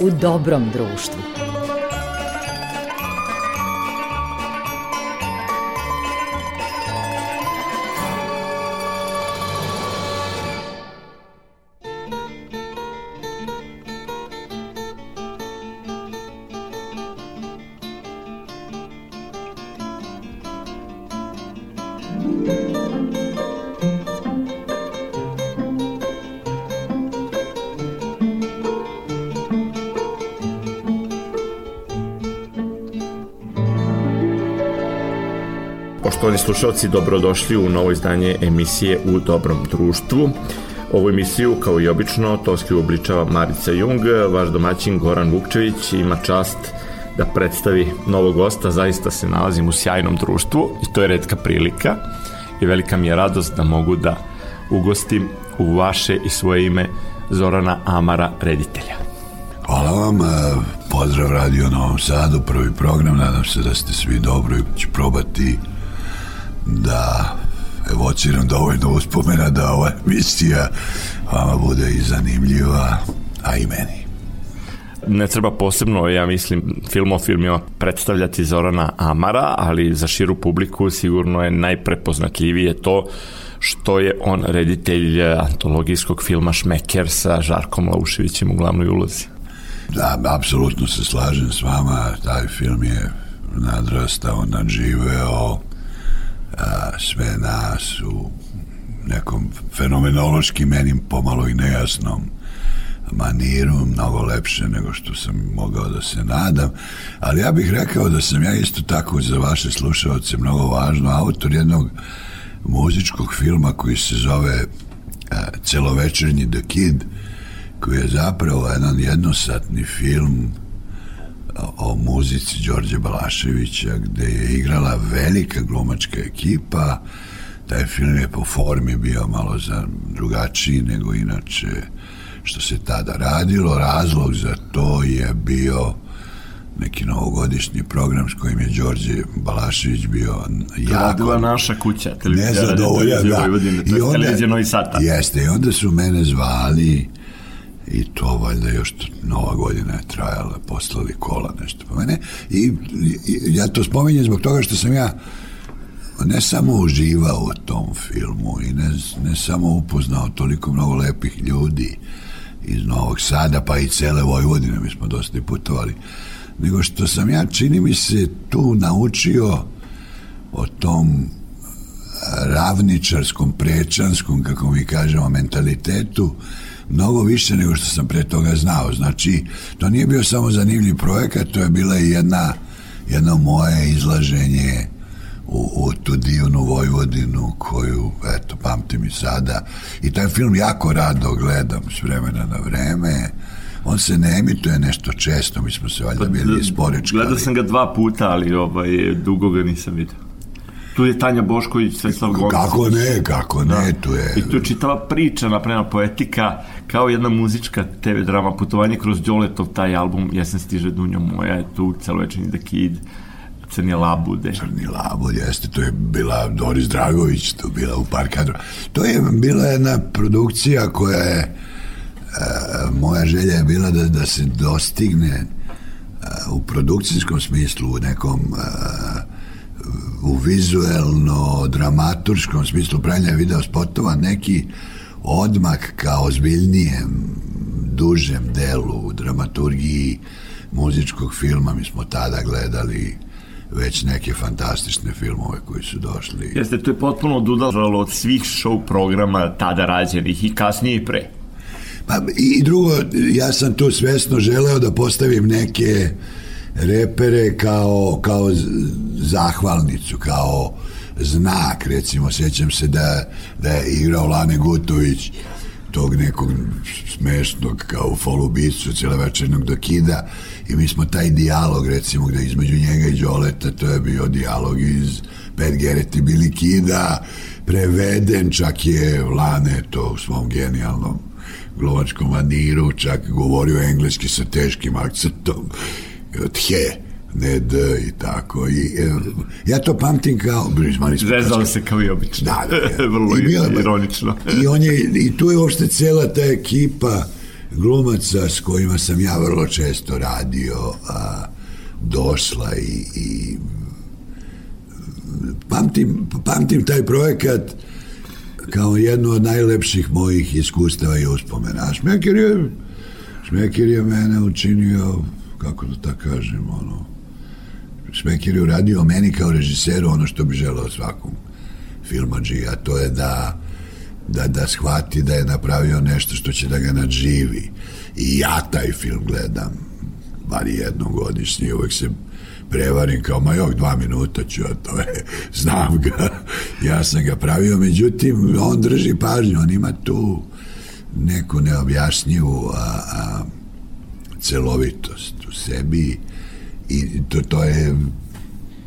u dobrom društvu. Slušalci, dobrodošli u novo izdanje emisije U dobrom društvu. Ovu emisiju, kao i obično, tonski uobličava Marica Jung, vaš domaćin Goran Vukčević ima čast da predstavi novog gosta, zaista se nalazim u sjajnom društvu i to je redka prilika i velika mi je radost da mogu da ugostim u vaše i svoje ime Zorana Amara, reditelja. Hvala vam, e, pozdrav Radio Novom Sadu, prvi program, nadam se da ste svi dobro i ću probati da evociram dovoljno uspomena da ova emisija vama bude i zanimljiva, a i meni. Ne treba posebno, ja mislim, film o filmima predstavljati Zorana Amara, ali za širu publiku sigurno je najprepoznatljivije to što je on reditelj antologijskog filma Šmeker sa Žarkom Lauševićem u glavnoj ulozi. Da, apsolutno se slažem s vama, taj film je nadrastao, nadživeo, a, sve nas u nekom fenomenološki meni pomalo i nejasnom maniru, mnogo lepše nego što sam mogao da se nadam, ali ja bih rekao da sam ja isto tako za vaše slušalce mnogo važno. Autor jednog muzičkog filma koji se zove a, Celovečernji The Kid, koji je zapravo jedan jednosatni film o muzici Đorđe Balaševića gde je igrala velika glumačka ekipa taj film je po formi bio malo za drugačiji nego inače što se tada radilo razlog za to je bio neki novogodišnji program s kojim je Đorđe Balašević bio jako... Radila naša kuća, televizija, nezadovoljan, da. I je onda- Novi Sad. tada. Jeste, i onda su mene zvali i to valjda još nova godina je trajala, poslali kola nešto po mene. I, i ja to spominjem zbog toga što sam ja ne samo uživao u tom filmu i ne, ne samo upoznao toliko mnogo lepih ljudi iz Novog Sada pa i cele Vojvodine, mi smo dosta i putovali, nego što sam ja, čini mi se, tu naučio o tom ravničarskom, prečanskom, kako mi kažemo, mentalitetu, mnogo više nego što sam pre toga znao. Znači, to nije bio samo zanimljiv projekat, to je bila i jedna, jedno moje izlaženje u, u tu divnu Vojvodinu koju, eto, pamtim i sada. I taj film jako rado gledam s vremena na vreme. On se ne emituje nešto često, mi smo se valjda bili isporečkali. Gledao sam ga dva puta, ali ovaj, dugo ga nisam vidio. Tu je Tanja Bošković, Sveslav Goncić. Kako ne, kako ne, tu je... I tu je čitava priča, napravljena poetika, kao jedna muzička TV drama, putovanje kroz Đoletov, taj album Jesen stiže dunjo moja, je tu celovečerni The Kid, Crni labude. Crni labod, jeste, to je bila Doris Dragović, to je bila u par kadrova. To je bila jedna produkcija koja je, e, moja želja je bila da, da se dostigne e, u produkcijskom smislu, u nekom e, u vizuelno dramaturškom smislu pravljanja video spotova neki odmak ka ozbiljnijem dužem delu u dramaturgiji muzičkog filma mi smo tada gledali već neke fantastične filmove koji su došli Jeste, to je potpuno odudalo od svih show programa tada rađenih i kasnije i pre. Pa i drugo, ja sam tu svesno želeo da postavim neke repere kao, kao zahvalnicu, kao znak, recimo, sjećam se da, da je igrao Lane Gutović tog nekog smešnog kao Folubicu celovečernog dokida i mi smo taj dijalog recimo gde između njega i Đoleta to je bio dijalog iz Pet Gereti Bili Kida preveden čak je Lane to u svom genijalnom glumačkom maniru čak govorio engleski sa teškim akcentom tje ne d i tako i e, ja to pamtim kao smo Zezao se kao i obično. Da, da, da. Vrlo I bilo je- ironično. I, on je, I tu je uopšte cela ta ekipa glumaca s kojima sam ja vrlo često radio a, došla i, i pamtim, pamtim taj projekat kao jednu od najlepših mojih iskustava i uspomena. Šmekir je, Šmekir je mene učinio, kako da tako kažem, ono, Šmekir je uradio meni kao režiseru ono što bi želeo svakom filmađi, a to je da da, da shvati da je napravio nešto što će da ga nadživi. I ja taj film gledam, bar jednom godišnje, uvek se prevarim kao, ma jok, dva minuta ću, a to je, znam ga, ja sam ga pravio, međutim, on drži pažnju, on ima tu neku neobjašnjivu a, a, celovitost u sebi i to, to je,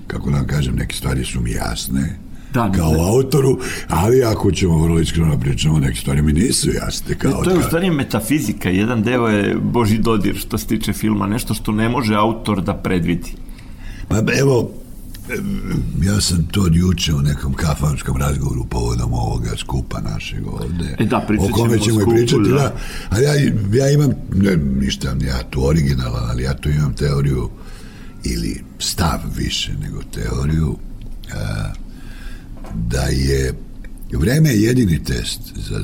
kako da vam kažem, neke stvari su mi jasne, da, kao ne. autoru, ali ako ćemo vrlo iskreno da pričamo, neke stvari mi nisu jasne. Kao to je u stvari metafizika, jedan deo je Boži dodir što se tiče filma, nešto što ne može autor da predvidi. Pa evo, ja sam to juče u nekom kafanskom razgovoru povodom ovoga skupa našeg ovde. E da, o kome ćemo skupu, pričati, da. da. A ja, ja imam, ne, ništa, ja tu originalan, ali ja tu imam teoriju ili stav više nego teoriju a, da je vreme jedini test za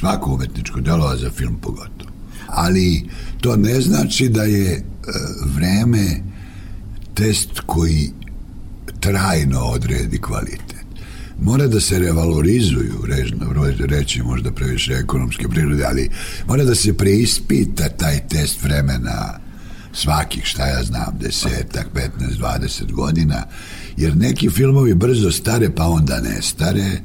svako umetničko delo, a za film pogotovo. Ali to ne znači da je vreme test koji trajno odredi kvalitet. Mora da se revalorizuju, režno, reći možda previše ekonomske prirode, ali mora da se preispita taj test vremena svakih, šta ja znam, desetak, 15, 20 godina, jer neki filmovi brzo stare pa onda ne stare,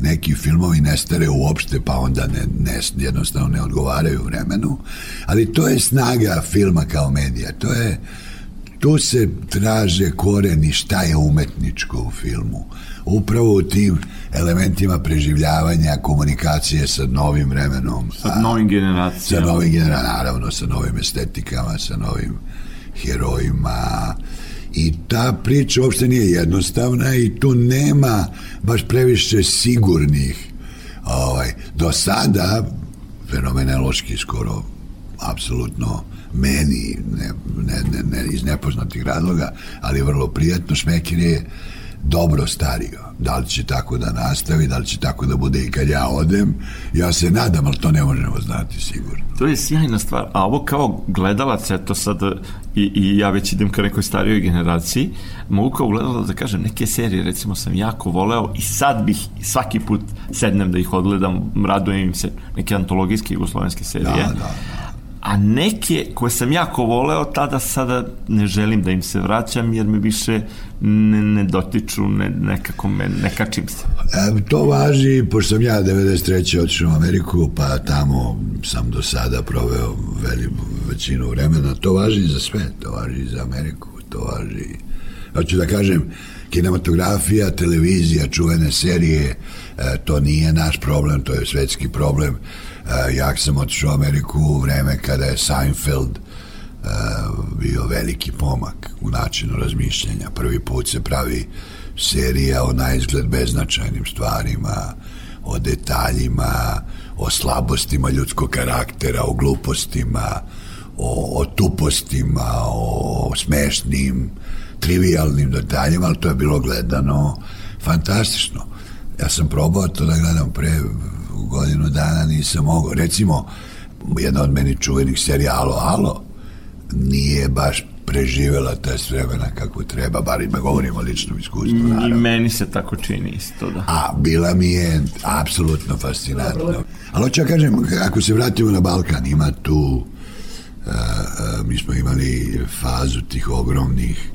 neki filmovi ne stare uopšte pa onda ne, ne, jednostavno ne odgovaraju vremenu, ali to je snaga filma kao medija, to je tu se traže koreni šta je umetničko u filmu. Upravo u tim elementima preživljavanja, komunikacije sa novim vremenom. Sa novim generacijama. Sa novim generacijama, naravno, sa novim estetikama, sa novim herojima. I ta priča uopšte nije jednostavna i tu nema baš previše sigurnih ovaj, do sada fenomenološki skoro apsolutno meni, ne, ne, ne, ne, iz nepoznatih razloga, ali vrlo prijatno, Šmekir je dobro stario. Da li će tako da nastavi, da li će tako da bude i kad ja odem, ja se nadam, ali to ne možemo znati sigurno. To je sjajna stvar, a ovo kao gledalac, eto sad, i, i ja već idem ka nekoj starijoj generaciji, mogu kao gledalac da kažem, neke serije, recimo, sam jako voleo i sad bih svaki put sednem da ih odgledam, radujem im se neke antologijske jugoslovenske serije. Da, da, da a neke koje sam jako voleo tada sada ne želim da im se vraćam jer me više ne, ne dotiču ne, nekako me, ne se e, to važi pošto sam ja 93. otišao u Ameriku pa tamo sam do sada proveo veliku većinu vremena to važi za sve to važi za Ameriku to važi hoću da kažem kinematografija, televizija, čuvene serije, e, to nije naš problem, to je svetski problem ja sam otišao u Ameriku u vreme kada je Seinfeld uh, bio veliki pomak u načinu razmišljanja. Prvi put se pravi serija o najizgled beznačajnim stvarima, o detaljima, o slabostima ljudskog karaktera, o glupostima, o, o tupostima, o smešnim, trivialnim detaljima, ali to je bilo gledano fantastično. Ja sam probao to da gledam pre godinu dana nisam mogao. Recimo, jedna od meni čuvenih serija Alo, Alo nije baš preživela ta vremena kako treba, bar ima govorimo o ličnom iskustvu. I meni se tako čini isto, da. A bila mi je apsolutno fascinantno. Ali hoću ja kažem, ako se vratimo na Balkan, ima tu, a, a, mi smo imali fazu tih ogromnih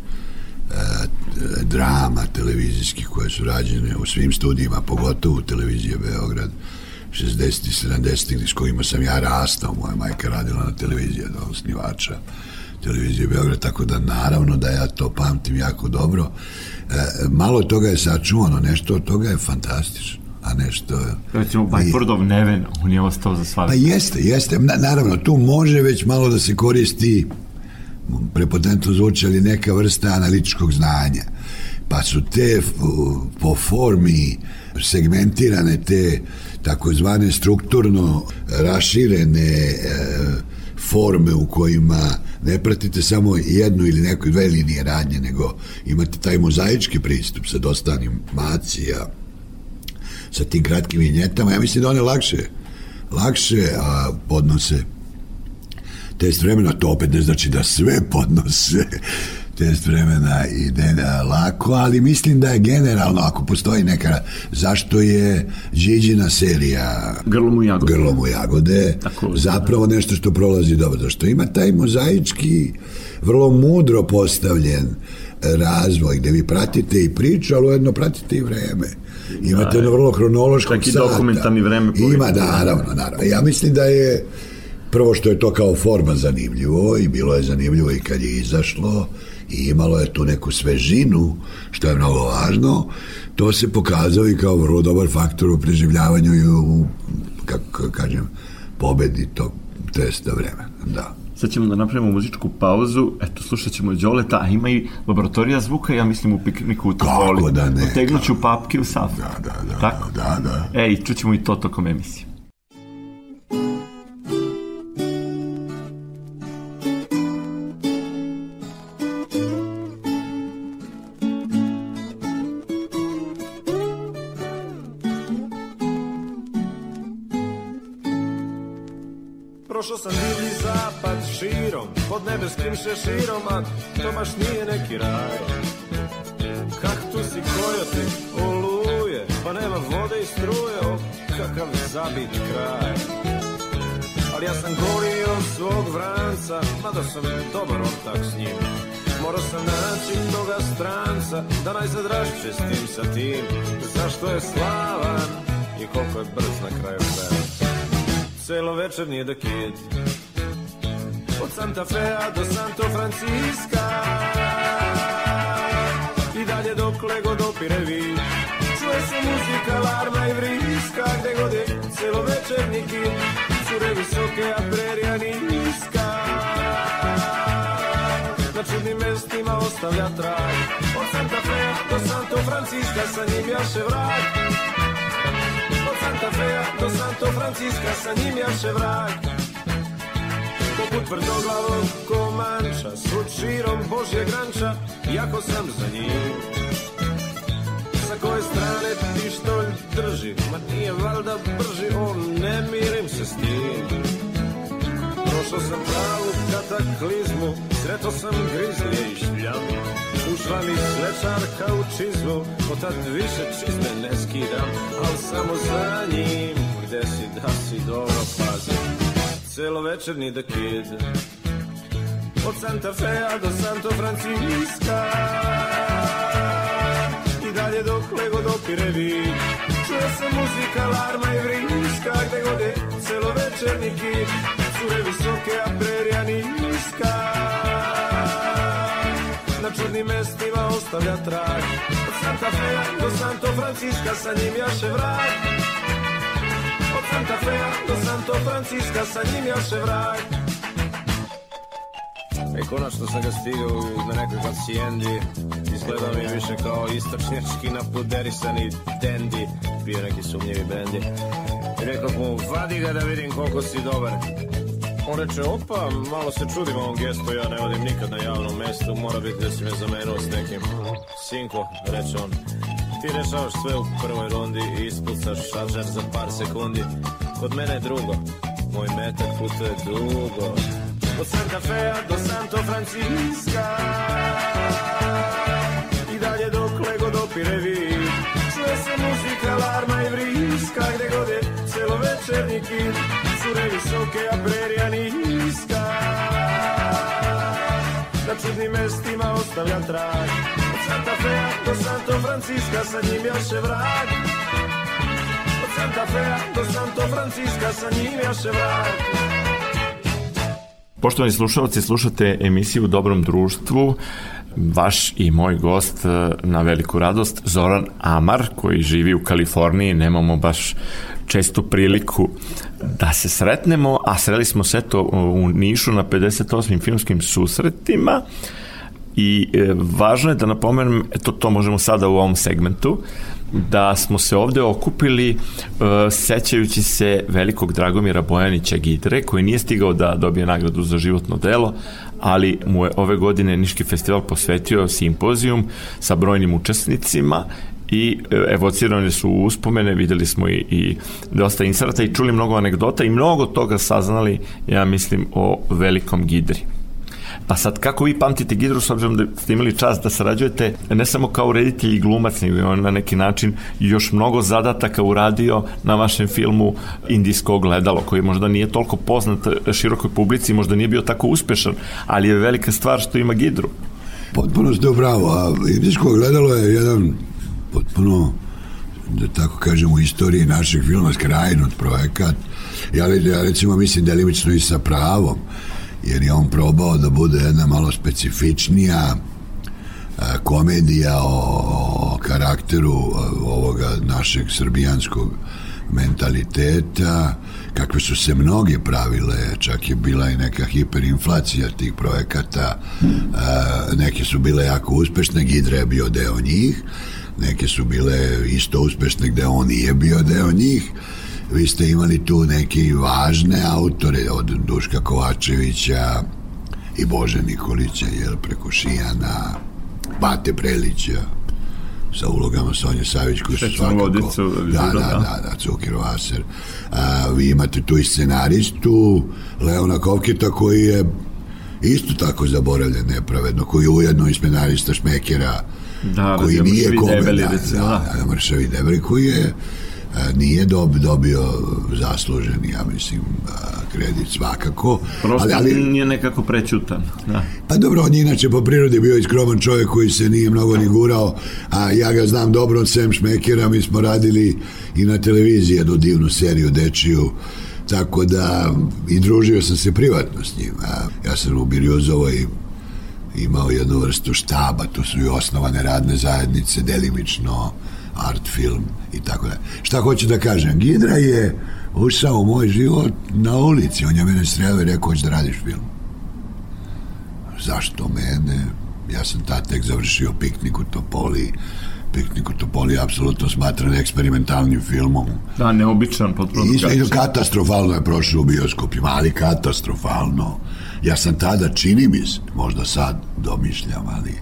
a, drama televizijskih koje su rađene u svim studijima, pogotovo u televizije Beograd, 60. i 70. s kojima sam ja rastao, moja majka radila na televiziji, da osnivača televizije Beograd, tako da naravno da ja to pamtim jako dobro. E, malo toga je sačuvano, nešto od toga je fantastično a nešto... Recimo, Bajfordov Neven, on je ostao za svakog. Pa jeste, jeste. Na, naravno, tu može već malo da se koristi prepotentno zvuči, ali neka vrsta analitičkog znanja. Pa su te po formi segmentirane te takozvane strukturno raširene e, forme u kojima ne pratite samo jednu ili neku dve linije radnje, nego imate taj mozaički pristup sa dosta animacija, sa tim kratkim vinjetama, ja mislim da one lakše lakše a, podnose test vremena, to opet ne znači da sve podnose test vremena ide lako, ali mislim da je generalno, ako postoji neka, zašto je Điđina serija Grlo mu jagode, Grlo mu jagode Tako, zapravo da. nešto što prolazi dobro, zašto ima taj mozaički, vrlo mudro postavljen razvoj, gde vi pratite i priču, ali ujedno pratite i vreme. Imate da, ono vrlo hronološkog sata. Čak i dokumentarni vreme. Ima, da, naravno, naravno. Ja mislim da je prvo što je to kao forma zanimljivo i bilo je zanimljivo i kad je izašlo i imalo je tu neku svežinu, što je mnogo važno, to se pokazao i kao vrlo dobar faktor u preživljavanju i u, kako kažem, pobedi tog testa vremena. Da. Sad ćemo da napravimo muzičku pauzu. Eto, slušat ćemo Đoleta, a ima i laboratorija zvuka, ja mislim u pikniku u Topoli. Kako da ne? Otegnut ću papke u safu. Da, da, da. Tako? Da, da. E, i čućemo i to tokom emisije. Pod nebeskim šeširom, a to baš nije neki raj. Kaktusi, kojoti, oluje, pa nema vode i struje, o kakav zabit kraj. Ali ja sam gorio svog vranca, mada sam dobar ortak s njim. Morao sam naći toga stranca, da najzad rašće s tim sa tim. Zašto je slavan i koliko je brz na kraju kraja. Celo večer nije da kid, Santa Fea do Santo Francisca. I dalje dokle god opire vid Čuje se muzika, larma i vriska Gde god je celo večernji kit Cure visoke, a prerija niska. Na čudnim mestima ostavlja trag Od Santa Fea do Santo Francisca Sa njim jaše vrag. Santa Fea do Santo Francisca Sa njim jaše vrag poput tvrdoglavog komanča Svud širom Božje granča, jako sam za njim Sa koje strane pištolj drži, ma nije valjda brži On ne mirim se s tim. Prošao sam pravu kataklizmu, sreto sam grizlje i šljam. Ušla mi slečarka u čizmu, od više čizme ne skidam Al samo za njim, gde si da si dobro pazim celovečerni The Kid. Od Santa Fea do Santo Francisca. I dalje dokle god opire vid Čuje se muzika, larma i vriska Gde god je celovečerni kid. Cure visoke, a prerija niska. Na čudnim mestima ostavlja trag. Od Santa Fea do Santo Francisca Sa njim jaše vrag. od Santa Fea do Santo Franciska, sa njim jaše vrag. E, konačno sam ga stigao na nekoj hacijendi Izgleda mi više kao istočnjački napuderisani dendi Bio neki sumnjivi bendi I rekao mu, vadi ga da vidim koliko si dobar. On reče, opa, malo se čudim ovom gestu, ja ne vodim nikad na javnom mestu, mora biti da si me zamenuo s nekim. Sinko, reče on, Ti rešavaš sve u prvoj rundi i ispucaš šaržer za par sekundi. Kod mene je drugo, moj metak putuje dugo. Od Santa Fea do Santo Francisca. I dalje dokle god opire vid. Čuje se muzika, larma i vriska. Gde god je celo večernji kit Cure visoke, a prerija niska. Na čudnim mestima ostavlja trag. Santa Fea do Santo Francisca sa njim jaše vrag Od Santa Fea do Santo Francisca sa njim jaše vrag Poštovani slušalci, slušate emisiju Dobrom društvu. Vaš i moj gost e, na veliku radost, Zoran Amar, koji živi u Kaliforniji. Nemamo baš čestu priliku da se sretnemo, a sreli smo se to u Nišu na 58. filmskim susretima. I e, važno je da napomenem, eto to možemo sada u ovom segmentu, da smo se ovde okupili uh, sećajući se velikog Dragomira Bojanića Gidre, koji nije stigao da dobije nagradu za životno delo, ali mu je ove godine Niški festival posvetio simpozijum sa brojnim učesnicima i e, evocirane su uspomene, videli smo i, i dosta inserata i čuli mnogo anegdota i mnogo toga saznali, ja mislim, o velikom Gidri. Pa sad, kako vi pamtite Gidru, s obzirom da ste imali čast da sarađujete ne samo kao reditelj i glumac, nego on na neki način još mnogo zadataka uradio na vašem filmu Indijsko gledalo, koji možda nije toliko poznat širokoj publici, možda nije bio tako uspešan, ali je velika stvar što ima Gidru. Potpuno ste upravo, a Indijsko gledalo je jedan potpuno da tako kažem u istoriji našeg filma skrajnut projekat ja, ja recimo mislim delimično i sa pravom jer je on probao da bude jedna malo specifičnija komedija o, karakteru ovoga našeg srbijanskog mentaliteta, kakve su se mnoge pravile, čak je bila i neka hiperinflacija tih projekata, neke su bile jako uspešne, Gidra je bio deo njih, neke su bile isto uspešne gde on nije bio deo njih, vi ste imali tu neke važne autore od Duška Kovačevića i Bože Nikolića, jel, preko Šijana, Bate Prelića, sa ulogama Sonje Savić koji su svakako... Vodicu, da, da, da, da, Cukir Vaser. A, vi imate tu i scenaristu Leona Kovkita koji je isto tako zaboravljen nepravedno, koji je ujedno i scenarista Šmekera, da, koji nije kome, da, recimo, da, da, mršavi debeli, koji je nije dob, dobio zaslužen, ja mislim, kredit svakako. Prosto ali, ali, nije nekako prećutan. Da. Pa dobro, on je inače po prirodi bio iskroman čovjek koji se nije mnogo ni gurao, a ja ga znam dobro od Sam Šmekera, mi smo radili i na televiziji jednu divnu seriju dečiju, tako da i družio sam se privatno s njim. A, ja sam u Birjuzovoj imao jednu vrstu štaba, tu su i osnovane radne zajednice, delimično art film i tako da. Šta hoću da kažem? Gidra je ušao u moj život na ulici, on je mene sreo i rekao, hoće da radiš film. Zašto mene? Ja sam tad tek završio piknik u Topoli, Piknik u Topoli je apsolutno smatran eksperimentalnim filmom. Da, neobičan, potpuno I katastrofalno je prošlo u bioskopima, ali katastrofalno. Ja sam tada, čini mi se, možda sad domišljam, ali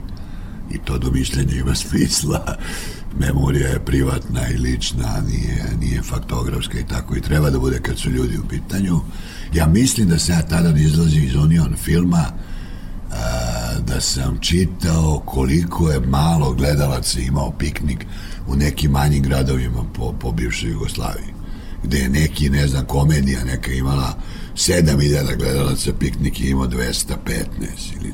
i to domišljanje ima smisla. Memorija je privatna i lična, nije, nije faktografska i tako i treba da bude kad su ljudi u pitanju. Ja mislim da se ja tada izlazim iz Union filma a, da sam čitao koliko je malo gledalaca imao piknik u nekim manjim gradovima po, po bivšoj Jugoslaviji gde je neki, ne znam, komedija neka imala 7000 gledalaca, piknik je imao 215 ili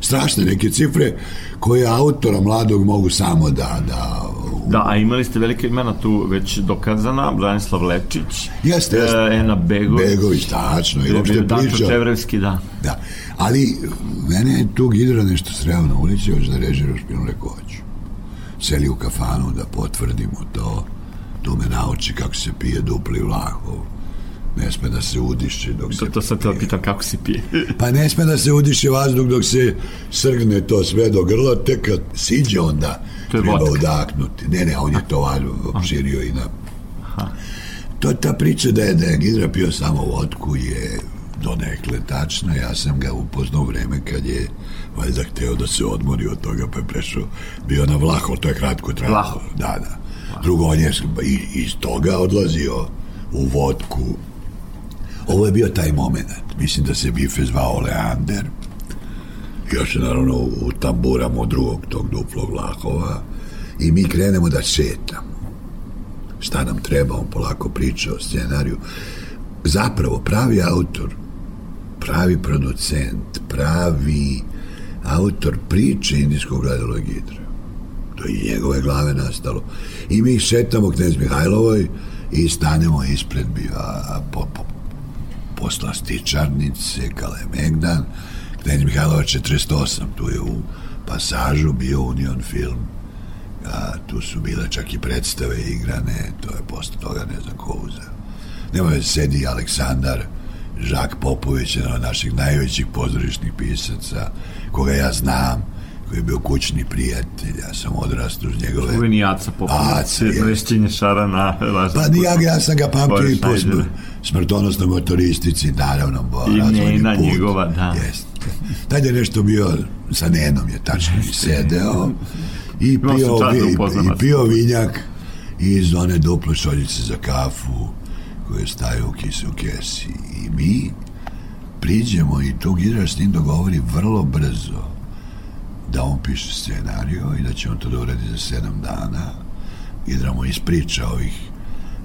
strašne neke cifre koje autora mladog mogu samo da, da Da, a imali ste velike imena tu već dokazana, Branislav Lečić, Jeste, jeste. e, Ena Begović, Begović, tačno, i uopšte priča. Čevrevski, da. Da, ali mene je tu Gidra nešto sreo na ulici, hoće da režiraš film, rekao hoću. Seli u kafanu da potvrdimo to, tu me nauči kako se pije dupli vlahov. Ne sme da se udiše dok To, se to sad te pitam kako si pije. Pa ne sme da se udiše vazduh dok se srgne to sve do grla, tek kad siđe onda To treba vodka. udahnuti. Ne, ne, on je to valjno širio i na... To je ta priča da je, da je Gidra pio samo vodku je donekle tačna. Ja sam ga upoznao vreme kad je valjda hteo da se odmori od toga, pa je prešao, bio na Vlahov, to je kratko trajalo. Da, da. Drugo, on je iz toga odlazio u vodku. Ovo je bio taj moment. Mislim da se bife zvao Leander. Još naravno u tamburamo drugog tog duplog Vlahova i mi krenemo da šetamo. Šta nam treba, on polako priča o scenariju. Zapravo, pravi autor, pravi producent, pravi autor priče indijskog je Gidra. To je njegove glave nastalo. I mi šetamo knjez Mihajlovoj i stanemo ispred bio, a, po, po, posla stičarnice, Kalemegdan, knjez Mihajlova 48, tu je u pasažu bio Union film, a tu su bile čak i predstave igrane, to je posle toga ne znam ko uzeo. Nema već sedi Aleksandar Žak Popović, jedan od naših najvećih pozorišnih pisaca, koga ja znam, koji je bio kućni prijatelj, ja sam odrastao uz njegove... Čuveni Aca Popović, Aca, je. šarana, Pa ni ja, sam ga pamtio i po Schneider. smr, smrtonosnoj motoristici, naravno, bo, I Nena put. njegova, da. Jest. Tad je nešto bio, sa Nenom je tačno i sedeo i pio, da i vas. pio vinjak iz one duple šoljice za kafu koje staju u kisi u kesi. I mi priđemo i tu Gidra s njim dogovori vrlo brzo da on piše scenariju i da će on to da uradi za sedam dana. Gidra mu ispriča ovih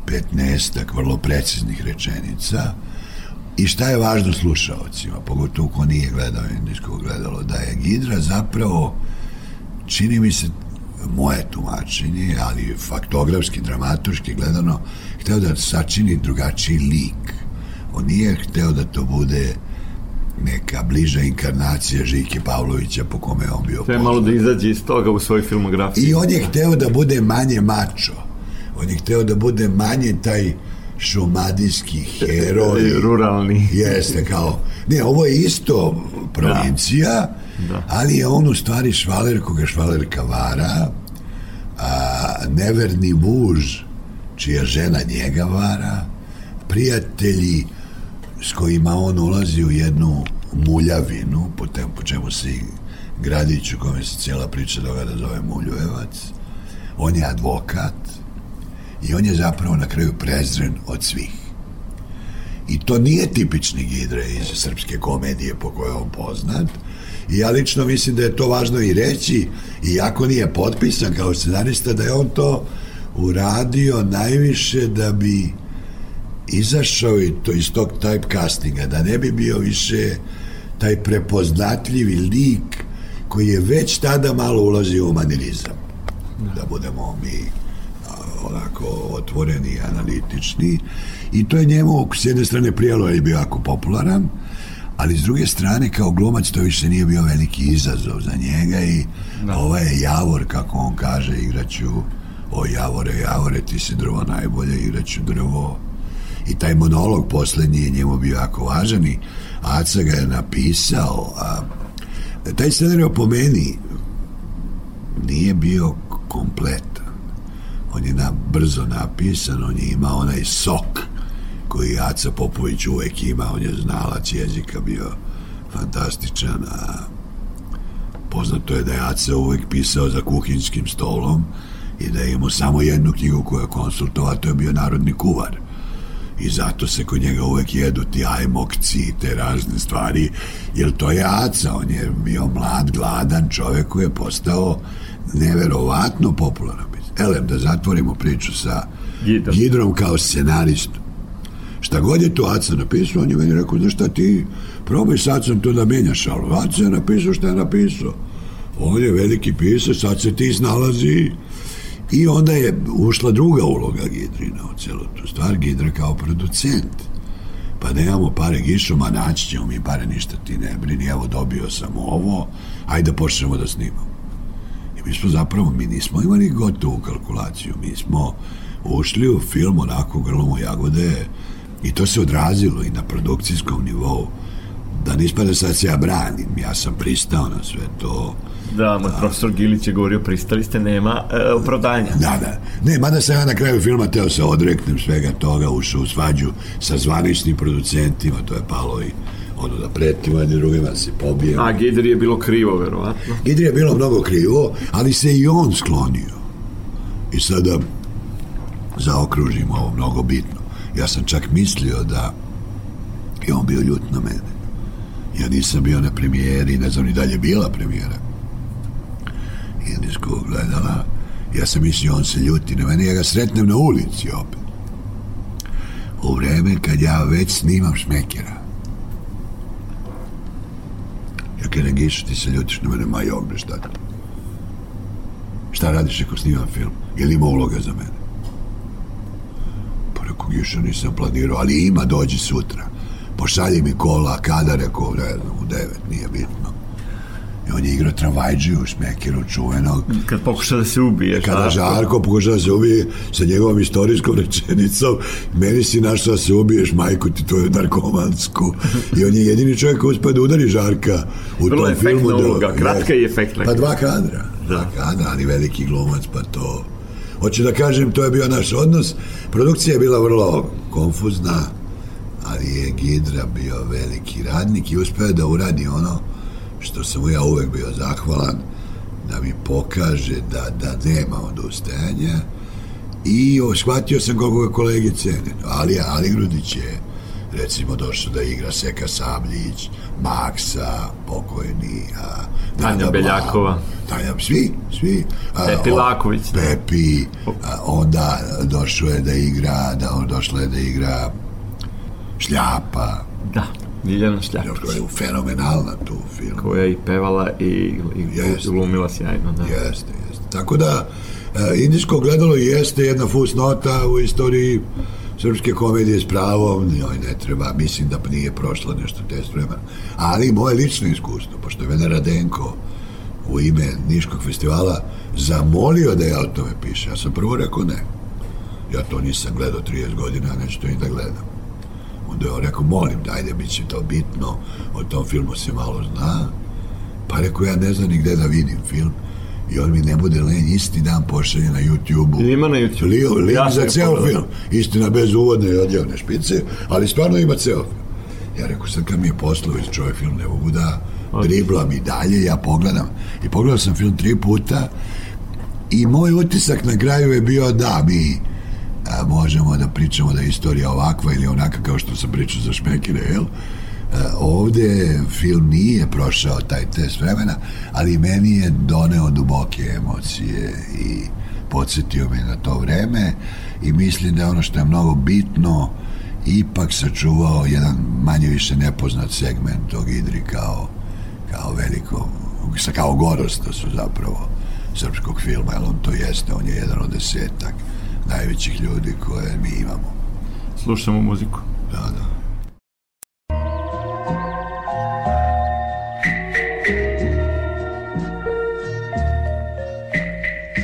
petnestak vrlo preciznih rečenica i šta je važno slušaocima, pogotovo ko nije gledao indijsko gledalo, da je Gidra zapravo, čini mi se, moje tumačenje, ali faktografski, dramaturški gledano, hteo da sačini drugačiji lik. On nije hteo da to bude neka bliža inkarnacija Žike Pavlovića po kome je on bio Sve malo da izađe iz toga u svojoj filmografiji. I on je hteo da bude manje mačo. On je hteo da bude manje taj šumadijski heroj. Ruralni. Jeste, kao... Ne, ovo je isto provincija, Da. ali je on u stvari švaler koga švalerka vara, a, neverni muž čija žena njega vara, prijatelji s kojima on ulazi u jednu muljavinu, po, tem, po čemu se i gradić u kome se cijela priča događa zove Muljujevac. On je advokat i on je zapravo na kraju prezren od svih. I to nije tipični Gidre iz srpske komedije po kojoj on poznat. I ja lično mislim da je to važno i reći, iako nije potpisan kao scenarista, da je on to uradio najviše da bi izašao to iz tog typecastinga, da ne bi bio više taj prepoznatljivi lik koji je već tada malo ulazio u manirizam. Da budemo mi onako otvoreni analitični. I to je njemu s jedne strane prijelo je bio jako popularan ali s druge strane kao glumac to više nije bio veliki izazov za njega i da. ovaj je Javor kako on kaže igraću o Javore, Javore ti si drvo najbolje igraću drvo. I taj monolog poslednji je njemu bio jako važan i Aca ga je napisao a taj scenarij po meni nije bio kompletan on je na, brzo napisan on je imao onaj sok koji Aca Popović uvek ima on je znalac jezika bio fantastičan a poznato je da je Aca uvek pisao za kuhinskim stolom i da je imao samo jednu knjigu koju je konsultovao, to je bio Narodni kuvar i zato se kod njega uvek jedu ti ajmokci i te razne stvari, jer to je Aca, on je bio mlad, gladan čovek koji je postao neverovatno popularan. Elem, da zatvorimo priču sa Gidrom. Gidrom kao scenaristom. Šta god je to Aca napisao, on je meni rekao, znaš šta ti, probaj s Acom to da menjaš, ali Aca je napisao šta je napisao. On je veliki pisac, sad se ti snalazi I onda je ušla druga uloga Gidrina u celu tu stvar, Gidra kao producent. Pa nemamo pare gišoma, naći ćemo mi pare, ništa ti ne brini, evo dobio sam ovo, ajde da počnemo da snimamo. Mi smo zapravo, mi nismo imali gotovu kalkulaciju, mi smo ušli u film onako grlom jagode i to se odrazilo i na produkcijskom nivou. Da nispada sad se ja branim, ja sam pristao na sve to, Da, moj profesor Gilić je govorio, pristali ste, nema e, opravdanja. Da, da. Ne, mada sam ja na kraju filma teo se odreknem svega toga, ušao u svađu sa zvaničnim producentima, to je palo i ono da pretimo jedni drugima, se pobijemo. A Gidri je bilo krivo, verovatno. Gidri je bilo mnogo krivo, ali se i on sklonio. I sada zaokružimo ovo mnogo bitno. Ja sam čak mislio da je on bio ljut na mene. Ja nisam bio na premijeri, ne znam ni dalje bila premijera indijskog gledala. Ja sam mislio on se ljuti na mene, ja ga sretnem na ulici opet. U vreme kad ja već snimam šmekera. Kada Gišu, ti se ljutiš na mene, ma jok, bre, šta ti? Šta radiš ako snimam film? Je li ima uloga za mene? Pa rekao, Giša, nisam planirao, ali ima, dođi sutra. Pošalji mi kola, kada, rekao, ne znam, u devet, nije bitno. I on je igrao tramvajđiju u Šmekiru čuvenog. Kad pokuša da se ubije. Kada Žarko pokuša da se ubije sa njegovom istorijskom rečenicom, meni si našao da se ubiješ, majku ti tvoju narkomansku. I on je jedini čovjek koji uspio da udari Žarka u Vrlo tom efektna filmu. da- uloga, kratka i efektna. Pa dva kadra. Dva kadra, ali veliki glumac, pa to... Hoću da kažem, to je bio naš odnos. Produkcija je bila vrlo konfuzna, ali je Gidra bio veliki radnik i uspeo da uradi ono što sam ja uvek bio zahvalan, da mi pokaže da, da nema odustajanja i o, shvatio sam koliko ga kolege cene. Ali, Ali Grudić je recimo došao da igra Seka Sabljić, Maksa, pokojni, a, Tanja Nada Beljakova. Tanja, svi, svi. A, Pepi o- Laković, da. Pepi, a, onda došao je da igra, da došla je da igra Šljapa, Da, Ljiljana Šljapić. koja je fenomenalna tu u filmu. Koja je i pevala i, i Jeste. glumila sjajno. Da. Jeste, jeste. Tako da, e, indijsko gledalo jeste jedna fusnota u istoriji srpske komedije s pravom, njoj ne treba, mislim da nije prošla nešto test vremena. Ali moje lično iskustvo, pošto je Venera Denko u ime Niškog festivala zamolio da ja o tome piše. Ja sam prvo rekao ne. Ja to nisam gledao 30 godina, neću to ni da gledam. Onda je on rekao, molim, dajde, bit će to bitno, o tom filmu se malo zna. Pa rekao, ja ne znam ni gde da vidim film. I on mi ne bude len, isti dan pošalje na YouTube-u. Ima na YouTube. Lio, link Ja za ceo pogledao. film. Istina, bez uvodne i odjavne špice, ali stvarno ima ceo film. Ja rekao, sad kad mi je poslao iz čovjek film, ne mogu da driblam i dalje, ja pogledam. I pogledao sam film tri puta i moj utisak na kraju je bio da mi a, možemo da pričamo da je istorija ovakva ili onaka kao što sam pričao za Šmekire, jel? A, ovde film nije prošao taj test vremena, ali meni je doneo duboke emocije i podsjetio me na to vreme i mislim da ono što je mnogo bitno ipak sačuvao jedan manje više nepoznat segment tog Idri kao, kao veliko, kao gorosta su zapravo srpskog filma, jer on to jeste, on je jedan od desetak najvećih ljudi koje mi imamo. Slušamo muziku. Da, da.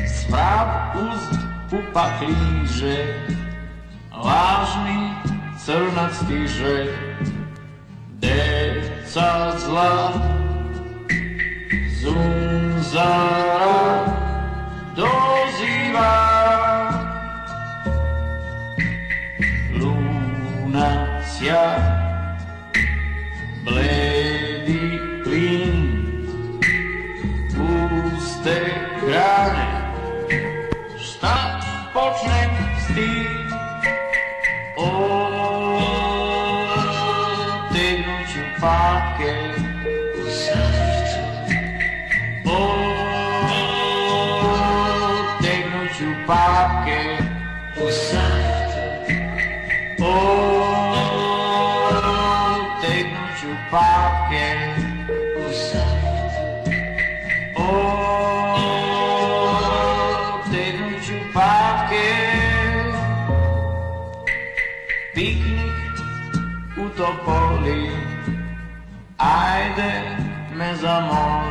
Sprav uz upakliže, lažni crnac stiže, deca zla, zunzara doziva. Yeah. Tegnuću pake u srcu. O, tegnuću pake Piknik u Topoli Ajde me zamoli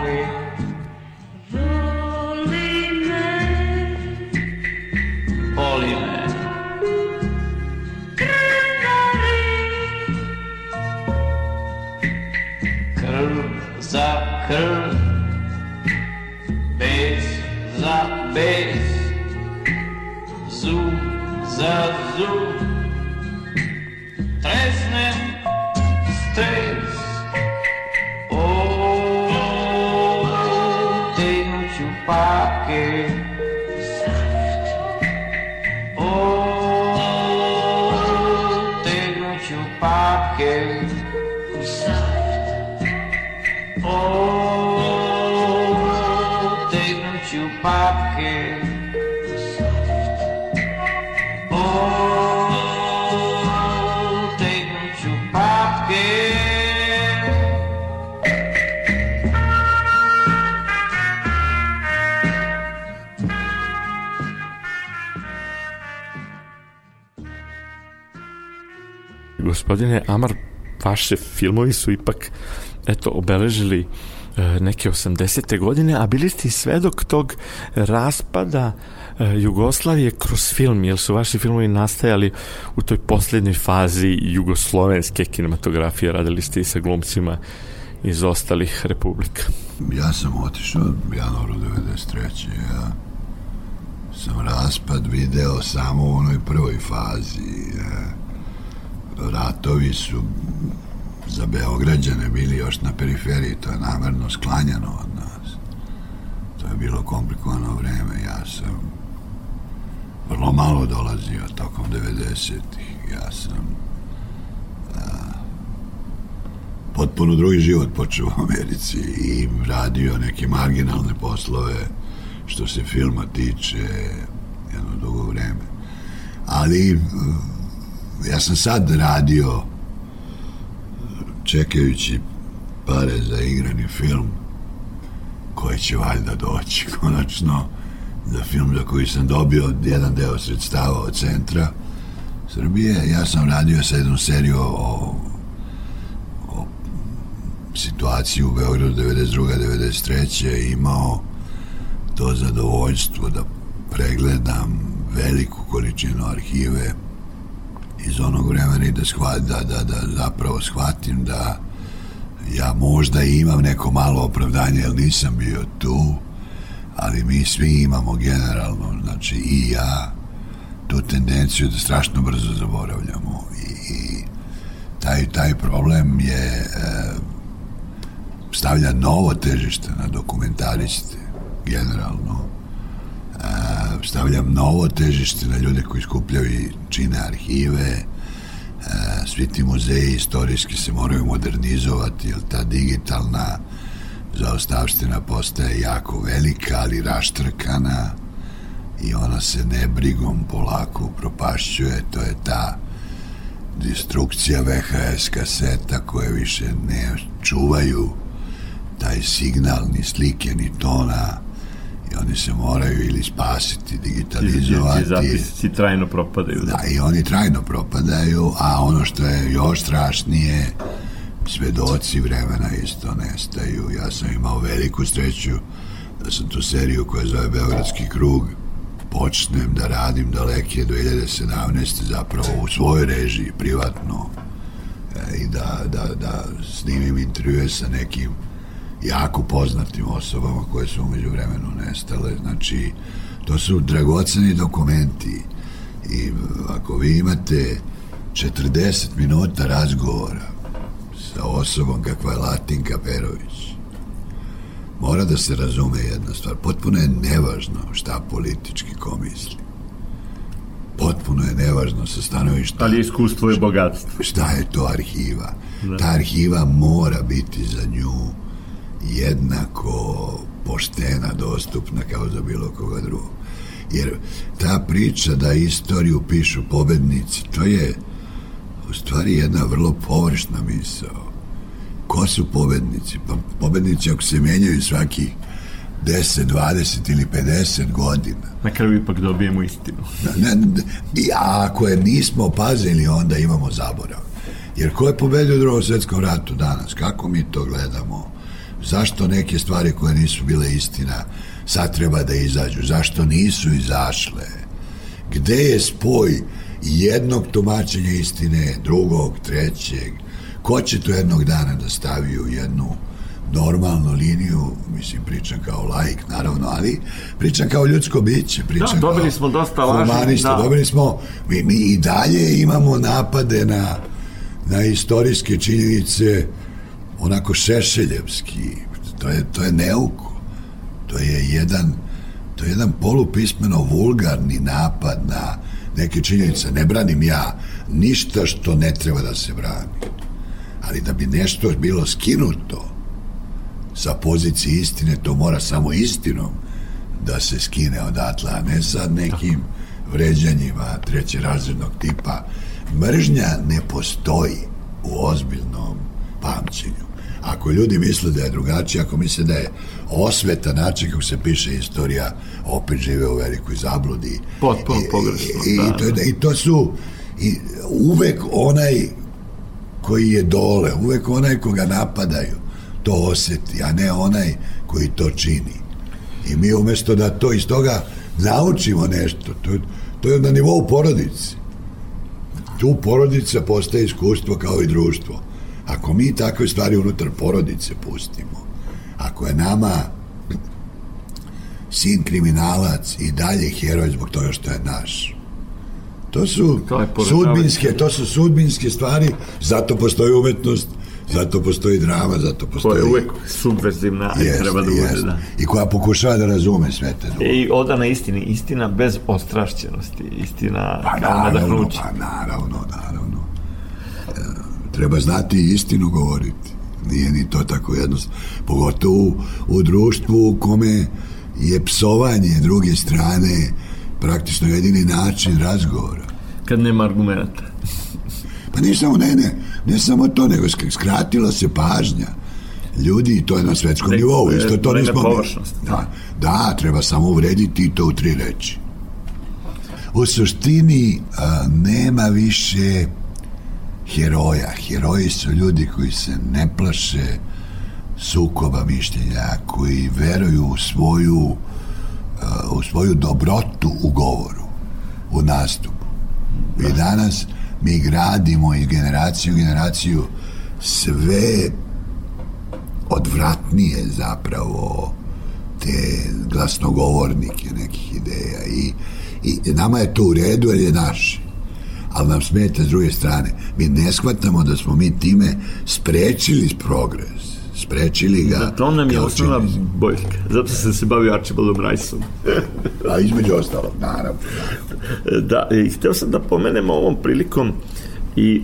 Gospodine Amar, vaše filmovi su ipak eto, obeležili e, neke 80. godine, a bili ste i svedok tog raspada e, Jugoslavije kroz film, jer su vaši filmovi nastajali u toj posljednjoj fazi jugoslovenske kinematografije, radili ste i sa glumcima iz ostalih republika. Ja sam otišao januaru 93. Ja sam raspad video samo u onoj prvoj fazi. Ja. Ratovi su za Beograđane bili još na periferiji, to je namerno sklanjano od nas. To je bilo komplikovano vreme, ja sam vrlo malo dolazio tokom 90-ih. Ja sam a, potpuno drugi život počeo u Americi i radio neke marginalne poslove što se filma tiče jedno dugo vreme. Ali ja sam sad radio čekajući pare za igrani film koji će valjda doći konačno za film za koji sam dobio jedan deo sredstava od centra Srbije. Ja sam radio sa jednom seriju o, o situaciji u Beogradu 92. 93. imao to zadovoljstvo da pregledam veliku količinu arhive iz onog vremena i da, shvat, da, da, da zapravo shvatim da ja možda imam neko malo opravdanje jer nisam bio tu ali mi svi imamo generalno znači i ja tu tendenciju da strašno brzo zaboravljamo. I, i taj, taj problem je e, stavlja novo težište na dokumentariste generalno stavljam novo težište na ljude koji skupljaju i čine arhive. E, svi ti muzeji istorijski se moraju modernizovati jer ta digitalna zaostavština postaje jako velika ali raštrkana i ona se nebrigom polako propašćuje to je ta destrukcija VHS kaseta koje više ne čuvaju taj signal ni slike ni tona i oni se moraju ili spasiti, digitalizovati. Ti zapisci trajno propadaju. Da, i oni trajno propadaju, a ono što je još strašnije, svedoci vremena isto nestaju. Ja sam imao veliku sreću da sam tu seriju koja zove Beogradski krug počnem da radim daleke 2017. zapravo u svojoj režiji, privatno e, i da, da, da snimim intervjue sa nekim jako poznatim osobama koje su umeđu vremenu nestale. Znači, to su dragoceni dokumenti i ako vi imate 40 minuta razgovora sa osobom kakva je Latinka Perović, mora da se razume jedna stvar. Potpuno je nevažno šta politički ko misli. Potpuno je nevažno sa stanovišta. Ali iskustvo je bogatstvo. Šta je to arhiva? Da. Ta arhiva mora biti za nju jednako poštena, dostupna kao za bilo koga drugog. Jer ta priča da istoriju pišu pobednici, to je u stvari jedna vrlo površna misao. Ko su pobednici? Pa pobednici ako se menjaju svaki 10, 20 ili 50 godina. Na kraju ipak dobijemo istinu. Ne, ne, a ako je nismo pazili, onda imamo zaborav. Jer ko je pobedio u drugom svetskom ratu danas? Kako mi to gledamo? Zašto neke stvari koje nisu bile istina sad treba da izađu, zašto nisu izašle, gde je spoj jednog tumačenja istine, drugog, trećeg, ko će to jednog dana da stavi u jednu normalnu liniju, mislim, pričam kao laik, naravno, ali pričam kao ljudsko biće, pričam da, dobili smo dosta lažnih, da. dobili smo, mi, mi i dalje imamo napade na, na istorijske činjenice, onako šešeljevski, to je, to je neuko. To je jedan, to je jedan polupismeno vulgarni napad na neke činjenice. Ne branim ja ništa što ne treba da se brani. Ali da bi nešto bilo skinuto sa pozicije istine, to mora samo istinom da se skine odatle, a ne sad nekim vređanjima trećerazrednog tipa. Mržnja ne postoji u ozbiljnom pamćenju. Ako ljudi misle da je drugačije, ako misle da je osveta način kako se piše istorija, opet žive u velikoj zabludi. Potpuno pogrešno. I, da, i, to, da. I to su i uvek onaj koji je dole, uvek onaj koga napadaju, to oseti, a ne onaj koji to čini. I mi umesto da to iz toga naučimo nešto, to, to je na nivou porodice. Tu porodica postaje iskustvo kao i društvo. Ako mi takve stvari unutar porodice pustimo, ako je nama sin kriminalac i dalje heroj zbog toga što je naš, to su To sudbinske, to su sudbinske stvari, zato postoji umetnost, zato postoji drama, zato koja postoji... je uvek subverzivna i treba da bude, da. I koja pokušava da razume sve te druge. I odana istini, istina bez ostrašćenosti, istina Pa naravno, nadahnuće. pa naravno, naravno. E, treba znati i istinu govoriti. Nije ni to tako jednostavno. Pogotovo u, društvu u kome je psovanje druge strane praktično jedini način razgovora. Kad nema argumenta. Pa ne samo, ne, ne, ne samo to, nego sk- skratila se pažnja ljudi i to je na svetskom nivou. Isto to nismo površnost. Da, da, treba samo uvrediti i to u tri reči. U suštini a, nema više heroja. Heroji su ljudi koji se ne plaše sukoba mišljenja, koji veruju u svoju a, u svoju dobrotu u govoru, u nastupu. I danas mi gradimo iz generaciju u generaciju sve odvratnije zapravo te glasnogovornike nekih ideja i, i nama je to u redu jer je naš ali nam smeta s druge strane mi ne shvatamo da smo mi time sprečili progres sprečili ga To nam je osnovna boljka. Zato sam se bavio Archibaldom Riceom. a između ostalog naravno Da, i hteo sam da pomenem ovom prilikom i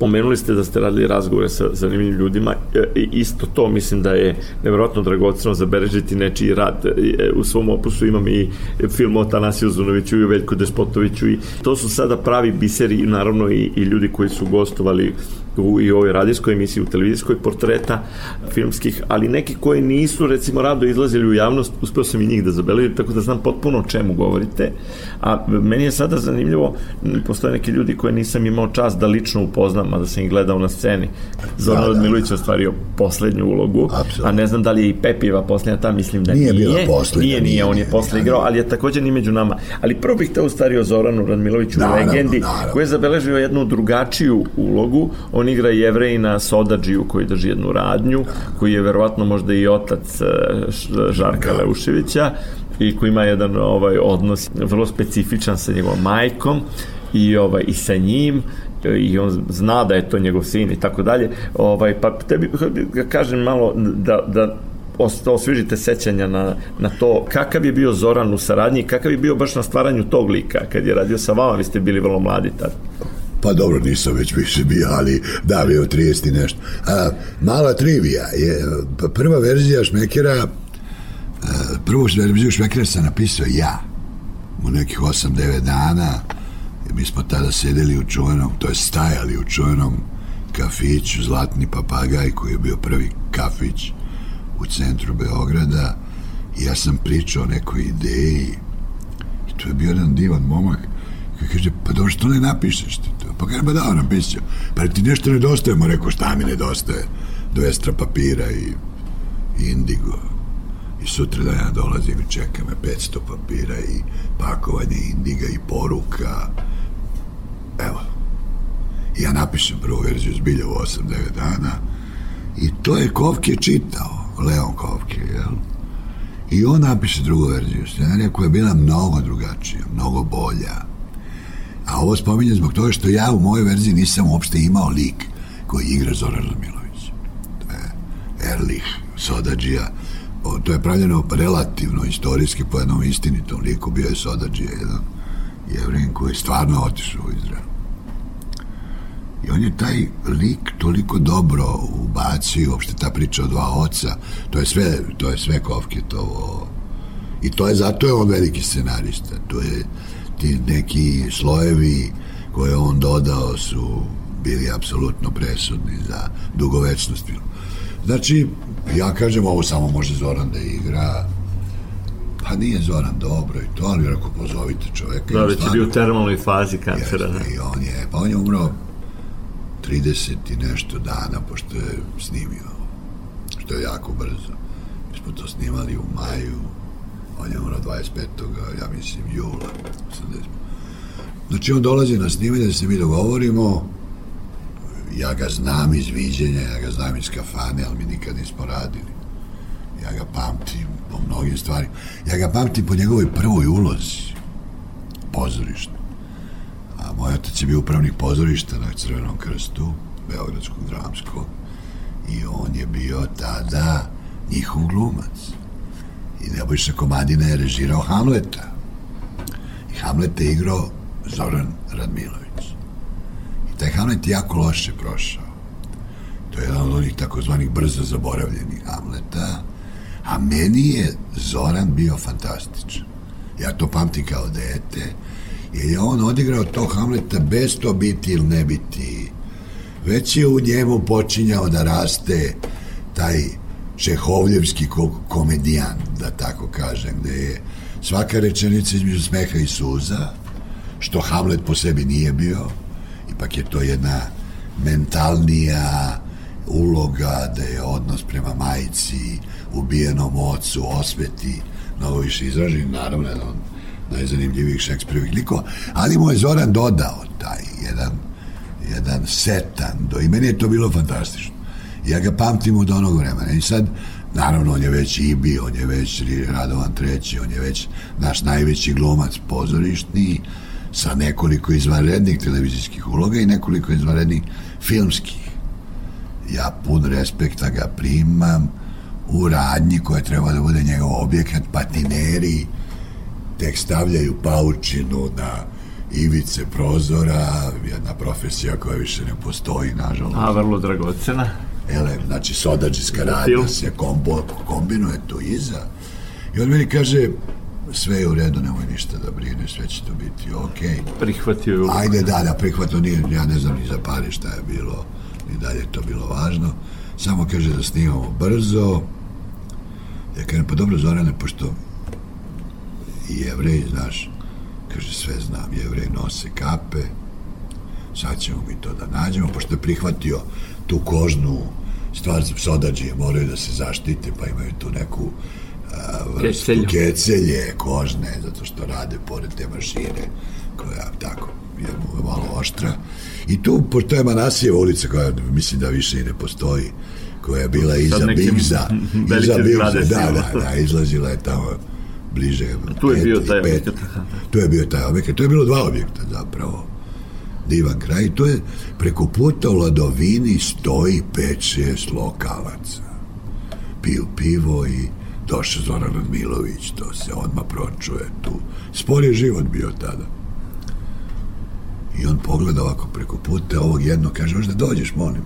pomenuli ste da ste radili razgovore sa zanimljivim ljudima e, isto to mislim da je nevjerojatno dragoceno zabeležiti nečiji rad E, u svom opusu imam i film o Tanasiju Zunoviću i o Veljku Despotoviću i to su sada pravi biseri naravno i, i ljudi koji su gostovali u i ovoj radijskoj emisiji, u televizijskoj portreta filmskih, ali neki koji nisu recimo rado izlazili u javnost, uspeo sam i njih da zabeležim, tako da znam potpuno o čemu govorite. A meni je sada zanimljivo, postoje neki ljudi koje nisam imao čast da lično upoznam, a da sam ih gledao na sceni. Zoran Da, da, da, Radmilović je ostvario poslednju ulogu, Apsolutno. a ne znam da li je i Pepijeva poslednja ta, mislim da Nije nije. bila poslednja, Nije, nije, nije, on je posle igrao, ali je takođe ni među nama. Ali prvo bih teo u stvari o Zoranu Radmiloviću Naravno, legendi, naravno. koji je zabeležio jednu drugačiju ulogu. On igra jevrejina Sodadžiju koji drži jednu radnju, koji je verovatno možda i otac e, Žarka Leuševića i koji ima jedan ovaj odnos vrlo specifičan sa njegovom majkom i ovaj i sa njim i on zna da je to njegov sin i tako dalje. Ovaj pa tebi ga kažem malo da da os- osvežite sećanja na, na to kakav je bio Zoran u saradnji, kakav je bio baš na stvaranju tog lika kad je radio sa vama, vi ste bili vrlo mladi tad. Pa dobro, nisam već više bio, ali da, bio 30 i nešto. A, mala trivija je, pa prva verzija Šmekera, a, prvu verziju Šmekera sam napisao ja, u nekih 8-9 dana, mi smo tada sedeli u čuvenom, to je stajali u čuvenom kafiću Zlatni papagaj, koji je bio prvi kafić u centru Beograda, i ja sam pričao o nekoj ideji, I tu je bio jedan divan momak koji kaže, pa dobro što ne napišeš ti to? Pa kaže, pa da, napisao. Pa ti nešto nedostaje, mu rekao, šta mi nedostaje? Dvestra papira i, i indigo. I sutra da ja dolazim i čeka me 500 papira i pakovanje indiga i poruka. Evo. Ja napišem prvu verziju zbilja u 8-9 dana i to je Kovke čitao, Leon Kovke, jel? I on napiše drugu verziju scenarija koja je bila mnogo drugačija, mnogo bolja. A ovo spominjem zbog toga što ja u mojoj verziji nisam uopšte imao lik koji igra Zoran Radmilović. To je Erlich, Sodadžija. O, to je pravljeno relativno istorijski po jednom istinitom liku. Bio je Sodadžija, jedan jevrin koji je stvarno otišao u Izrael. I on je taj lik toliko dobro ubacio, uopšte ta priča o dva oca, to je sve, to je sve Kovketovo. I to je zato je on veliki scenarista. To je ti neki slojevi koje je on dodao su bili apsolutno presudni za dugovečnost filma. Znači, ja kažem, ovo samo može Zoran da igra, pa nije Zoran dobro i to, ali ako pozovite čoveka... Da, već je bio u termalnoj fazi kancera. Da. Jeste, I on je, pa on je umro 30 i nešto dana pošto je snimio što je jako brzo. Mi smo to snimali u maju, on je umro 25. ja mislim jula 80. Znači on dolazi na snimanje da se mi dogovorimo, ja ga znam iz viđenja, ja ga znam iz kafane, ali mi nikad nismo radili. Ja ga pamtim po mnogim stvarima. Ja ga pamtim po njegovoj prvoj ulozi, pozorišta. A moj otac je bio upravnik pozorišta na Crvenom krstu, Beogradskog dramskog, i on je bio tada njihov glumac. I Nebojša Komadina je režirao Hamleta. I Hamleta je igrao Zoran Radmilović. I taj Hamlet je jako loše prošao. To je jedan od onih takozvanih brzo zaboravljenih Hamleta, a meni je Zoran bio fantastičan. Ja to pamtim kao dete, jer je on odigrao to Hamleta bez to biti ili ne biti. Već je u njemu počinjao da raste taj čehovljevski ko komedijan, da tako kažem, gde je svaka rečenica između smeha i suza, što Hamlet po sebi nije bio, ipak je to jedna mentalnija uloga da je odnos prema majici, ubijenom ocu, osveti, mnogo više izražen, naravno jedan od najzanimljivijih Šekspirovih likova, ali mu je Zoran dodao taj jedan, jedan setan, do i meni je to bilo fantastično. Ja ga pamtim od onog vremena i sad, naravno, on je već Ibi, on je već Radovan treći, on je već naš najveći glumac pozorišni, sa nekoliko izvanrednih televizijskih uloga i nekoliko izvanrednih filmskih. Ja pun respekta ga primam u radnji koja treba da bude njegov objekat, patineri, tek stavljaju paučinu na ivice prozora, jedna profesija koja više ne postoji, nažalost. A, vrlo dragocena. Ele, znači, sodađiska radnja se kombo, kombinuje tu iza. I on meni kaže, sve je u redu, nemoj ništa da brine, sve će to biti okej. Okay. Prihvatio je. Ajde, da, da, prihvatio nije, ja ne znam ni za pare šta je bilo, ni dalje je to bilo važno. Samo kaže da snimamo brzo. Ja kažem, pa dobro, Zorane, pošto i jevrej, znaš, kaže, sve znam, jevrej nose kape, sad ćemo mi to da nađemo, pošto je prihvatio tu kožnu stvar za sodađije, moraju da se zaštite, pa imaju tu neku a, vrstu kecelje kožne, zato što rade pored te mašine, koja tako je malo oštra. I tu, pošto je Manasijeva ulica, koja mislim da više i ne postoji, koja je bila iza Bigza, iza Bigza, da, da, da, izlazila je tamo bliže. Tu je pet bio taj objekat. Tu je bio taj objekat. To je bilo dva objekta zapravo. Divan kraj. To je preko puta u Ladovini stoji pet, šest lokalaca. Piju pivo i došao Zoran Radmilović, to se odmah pročuje tu. Spor je život bio tada. I on pogleda ovako preko puta ovog jednog, kaže, možda dođeš, molim.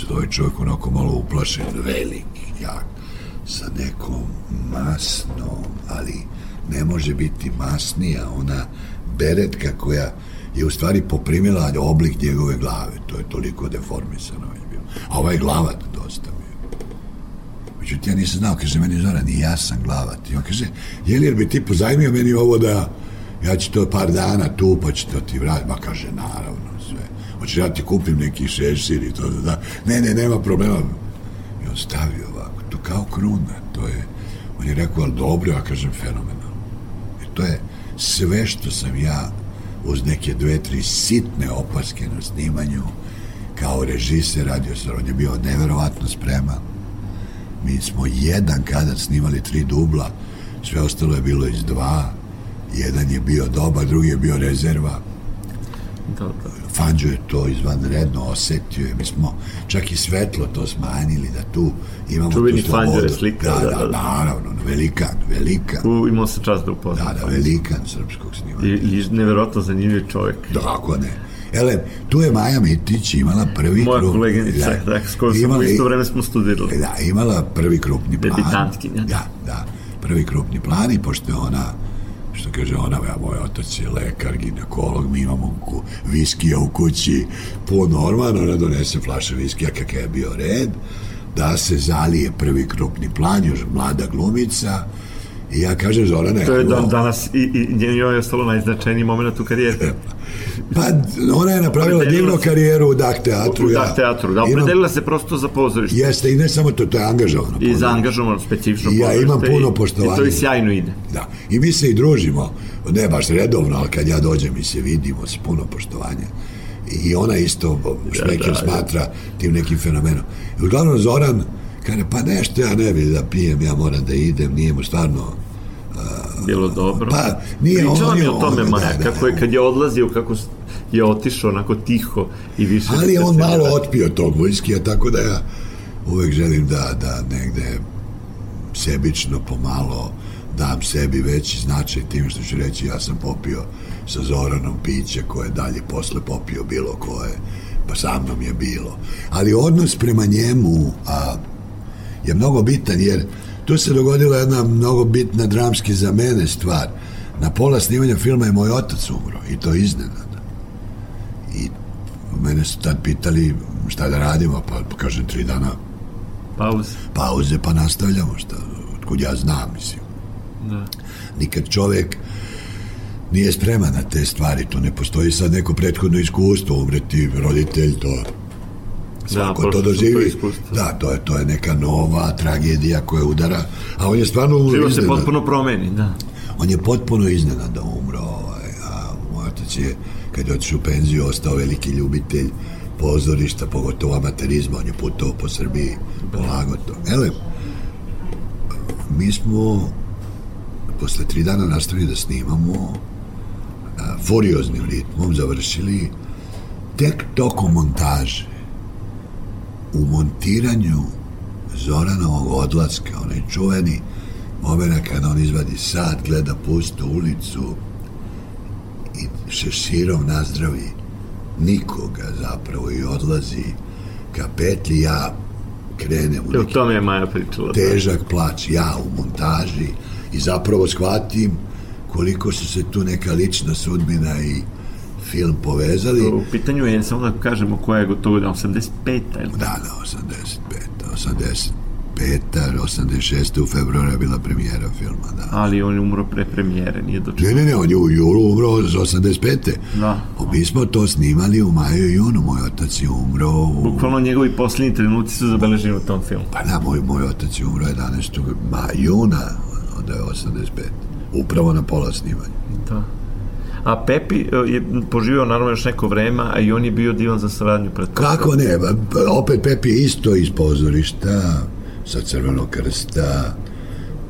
Sad ovaj čovjek onako malo uplašen, veliki, jak, sa nekom masnom, ali ne može biti masnija, ona beretka koja je u stvari poprimila oblik njegove glave. To je toliko deformisano već bilo. A ovaj glavat dosta bio. Međutim, ja nisam znao, kaže meni Zoran, i ja sam glavat. I on kaže, je li jer bi ti pozajmio meni ovo da ja ću to par dana tu, pa ću to ti vratiti. Ma kaže, naravno, sve. Hoćeš ja ti kupim neki šešir i to da, da. Ne, ne, nema problema. I on stavio ovako, to kao kruna, to je, on je rekao, ali dobro, ja kažem, fenomenalno. I to je sve što sam ja uz neke dve, tri sitne opaske na snimanju kao režiser radio sam, on je bio neverovatno spreman. Mi smo jedan kadar snimali tri dubla, sve ostalo je bilo iz dva, jedan je bio dobar, drugi je bio rezerva. Da, da. Fanđo je to izvanredno osetio. Mi smo čak i svetlo to smanjili da tu imamo Čuveni tu slobodu. Je slika, Da, da, da, da. naravno, velikan, velikan. U, imao sam čast da upoznam. Da, da, velikan srpskog snimanja. I, I neverovatno zanimljiv čovjek. Kako ne? Ele, tu je Maja Mitić imala prvi Moja krug. koleginica, da, s kojom imala- isto vreme smo studirali. Da, imala prvi krupni plan. Debitantkinja. Da, da, prvi krupni plan i pošto je ona što kaže ona, ja, moj otac je lekar, ginekolog, mi imamo ku, viskija u kući. Po normalno, ona donese flaše viskija kakav je bio red, da se zalije prvi krupni plan, još mlada glumica I ja kažem, Zorane, To je dan, danas i, i njoj je ostalo najznačajniji moment u karijeri. Pa ona je napravila divnu karijeru u Dak teatru. U ja. Dak teatru, da, Imam- opredelila se prosto za pozorište. Jeste, i ne samo to, to je angažovano. I za angažovano specifično I ja pozorište imam puno i- poštovanja. I to i sjajno ide. Da, i mi se i družimo, ne baš redovno, ali kad ja dođem mi se vidimo s puno poštovanja. I ona isto Šmeker da, da. smatra tim nekim fenomenom. I uglavnom Zoran kaže, pa nešto ja ne bih da pijem, ja moram da idem, nije mu stvarno Bilo dobro. Pa, nije Pričala on, mi je o tome on, Maja, da, da, kako je, da. kad je odlazio, kako je otišao onako tiho i više... Ali je da on malo vrati. otpio tog vojskija, tako da ja uvek želim da, da negde sebično pomalo dam sebi veći značaj tim što ću reći ja sam popio sa Zoranom piće koje dalje posle popio bilo koje pa sa mnom je bilo ali odnos prema njemu a, je mnogo bitan jer tu se dogodila jedna mnogo bitna dramski za mene stvar na pola snimanja filma je moj otac umro i to iznenada i mene su tad pitali šta da radimo pa, kažem tri dana Pauze. pauze pa nastavljamo šta, otkud ja znam mislim Da. nikad čovek nije spreman na te stvari to ne postoji sad neko prethodno iskustvo umreti roditelj to svako prošli to doživi da to je, to je neka nova tragedija koja udara a on je stvarno Život se potpuno promeni, da. On je potpuno iznenada umro, ovaj, a moj otac je, kad je otišao u penziju, ostao veliki ljubitelj pozorišta, pogotovo amaterizma, on je putovao po Srbiji, polago to. Ele, mi smo posle tri dana nastavili da snimamo a, furioznim ritmom, završili tek tokom montaže u montiranju Zoranovog odlaska, onaj čuveni momena kada on izvadi sat, gleda pustu ulicu i šeširom nazdravi nikoga zapravo i odlazi ka petlji, ja krenem u neki tome je Maja pričala. da. težak plać, ja u montaži i zapravo shvatim koliko su se tu neka lična sudbina i film povezali. U pitanju je, samo da kažemo koja je gotovo 85. ili Da, da, 85. 85. 86. u februara je bila premijera filma, da. ali on je umro pre premijere, nije dočekao. Ne, ne, ne, on je u julu umro za 85. Da. Mi smo to snimali u maju i junu. Moj otac je umro u... Bukvalno njegovi posljednji trenuci su zabeleženi u tom filmu. Pa da, moj, moj otac je umro 11. Ma, juna, onda je 85. Upravo na pola snimanja. Da. A Pepi e, je poživio naravno još neko vreme, a i on je bio divan za saradnju Kako ne, ba, opet Pepi je isto iz pozorišta, sa Crvenog krsta,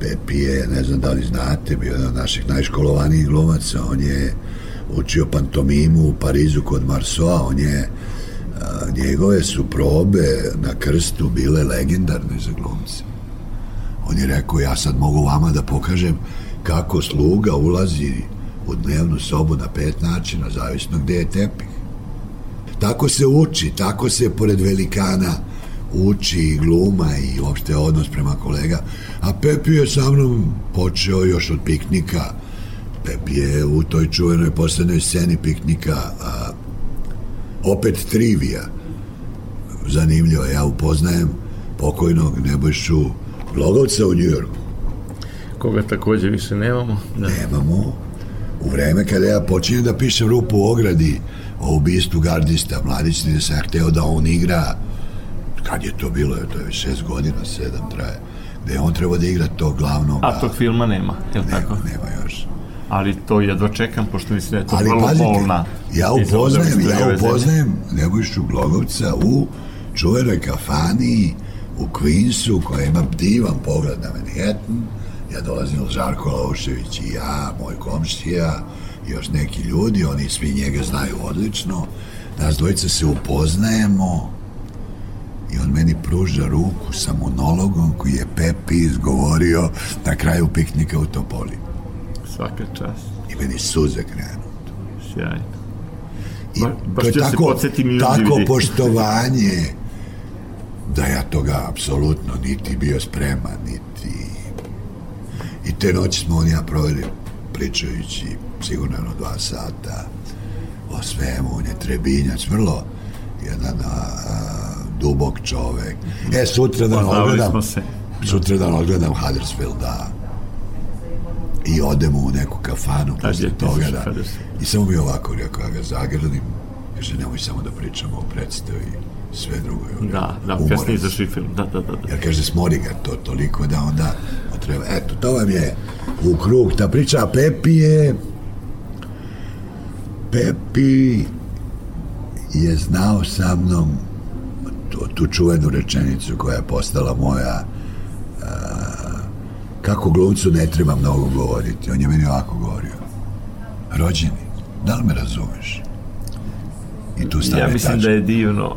Pepi je, ne znam da li znate, bio jedan od naših najškolovanijih glumaca, on je učio pantomimu u Parizu kod Marsoa, on je, a, njegove su probe na krstu bile legendarne za glumce. On je rekao, ja sad mogu vama da pokažem kako sluga ulazi u dnevnu sobu na pet načina, zavisno gde je tepih. Tako se uči, tako se pored velikana uči i gluma i uopšte odnos prema kolega. A Pepi je sa mnom počeo još od piknika. Pepi je u toj čuvenoj poslednjoj sceni piknika a, opet trivija. Zanimljivo, ja upoznajem pokojnog Nebojšu Glogovca u Njujorku. koga takođe više nemamo. Da. Nemamo. U vreme kada ja počinjem da pišem rupu u ogradi o ubistvu gardista, mladić gde sam ja hteo da on igra, kad je to bilo, to je šest godina, sedam traje, gde je on trebao da igra tog glavnog, A tog filma nema, je li tako? nema, nema još. Ali to jedva čekam, pošto mislim da je to Ali vrlo pazite, bolna. ja upoznajem, ja upoznajem Nebojšu Glogovca u čuvenoj kafani u Queensu koja ima divan pogled na Manhattan. Ja dolazim Žarko Laušević i ja, moj komšija i još neki ljudi, oni svi njega znaju odlično. Nas dvojica se upoznajemo i on meni pruža ruku sa monologom koji je Pepi izgovorio na kraju piknika u Topoli. Svaka čast. I meni suze krenu. Sjajno. I Ba- baš to je se tako, podsjetim tako poštovanje da ja toga apsolutno niti bio spreman, niti... Te noći smo on ja proveli pričajući sigurno jedno dva sata o svemu, on je trebinjac, vrlo jedan a, dubok čovek. E, sutra da Poznavali odgledam, sutra da odgledam Huddersfield, da. i odemo u neku kafanu Tad posle toga, 1000 da. I samo mi ovako rekao, ja ga zagrlim, kaže, nemoj samo da pričamo o predstavi, sve drugo je. Da, da, kasnije sam. izašao i film. Da, da, da. da. Jer kaže, smori ga to toliko da onda eto, to vam je u krug. Ta priča, Pepi je Pepi je znao sa mnom tu, tu čuvenu rečenicu koja je postala moja a, kako glumcu ne treba mnogo govoriti. On je meni ovako govorio. Rođeni, da li me razumeš? I tu stane Ja mislim tačka. da je divno uh,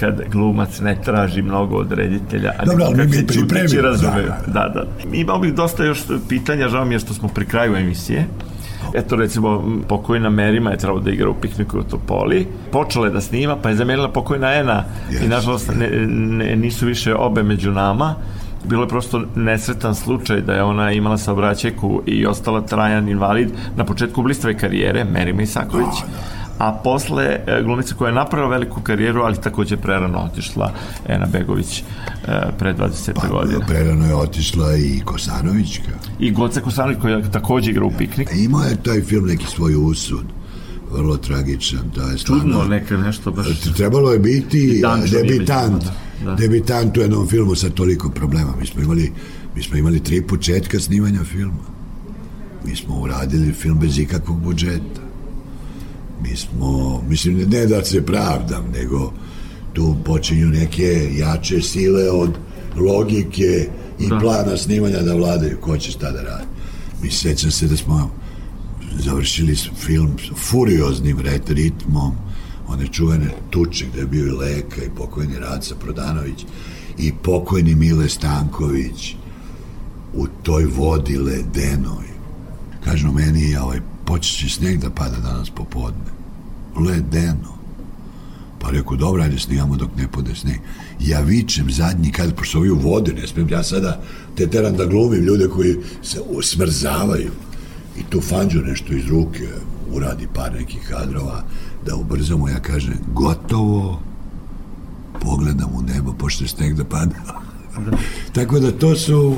kad glumac ne traži mnogo od reditelja, a Dobro, ali kako mi se čutići razumeju. da, Da, da. Imao bih dosta još pitanja, žao mi je što smo pri kraju emisije. Eto, recimo, pokojna Merima je trebalo da igra u pikniku u Topoli. Počela je da snima, pa je zamenila pokojna Ena. Yes, I, nažalost, ne, ne, nisu više obe među nama. Bilo je prosto nesretan slučaj da je ona imala saobraćajku i ostala trajan invalid na početku blistave karijere, Merima Isaković. A posle e, glumica koja je napravila veliku karijeru, ali takođe prerano otišla, Ena Begović, e, pre 20 Pa, godina. prerano je otišla i Kosanovićka I Goca Kosanović koja takođe igra u piknik. Imao je taj film neki svoj usud, vrlo tragičan, to je stvarno... Čudno, neka nešto baš... Trebalo je biti debitant, nama, da. debitant u jednom filmu sa toliko problema. Mi smo imali, mi smo imali tri početka snimanja filma. Mi smo uradili film bez ikakvog budžeta. Mi smo, mislim, ne da se pravdam, nego tu počinju neke jače sile od logike i Da. plana snimanja da vladaju. Ko će šta da radi? Mi sećam se da smo završili film furioznim ritmom, one čuvene tuče gde je bio i Leka i pokojni Raca Prodanović i pokojni Mile Stanković u toj vodi ledenoj. Kažu meni, ovaj, počeće snijeg da pada danas popodne. Ledeno. Pa reku, dobro, ajde snimamo dok ne pode sneg. Ja vičem zadnji kad, pošto ovi u vodi, ne smijem ja sada te teram da glumim ljude koji se smrzavaju. I tu fanđu nešto iz ruke, uradi par nekih kadrova, da ubrzamo, ja kažem, gotovo, pogledam u nebo, pošto je sneg da pada. Tako da to su,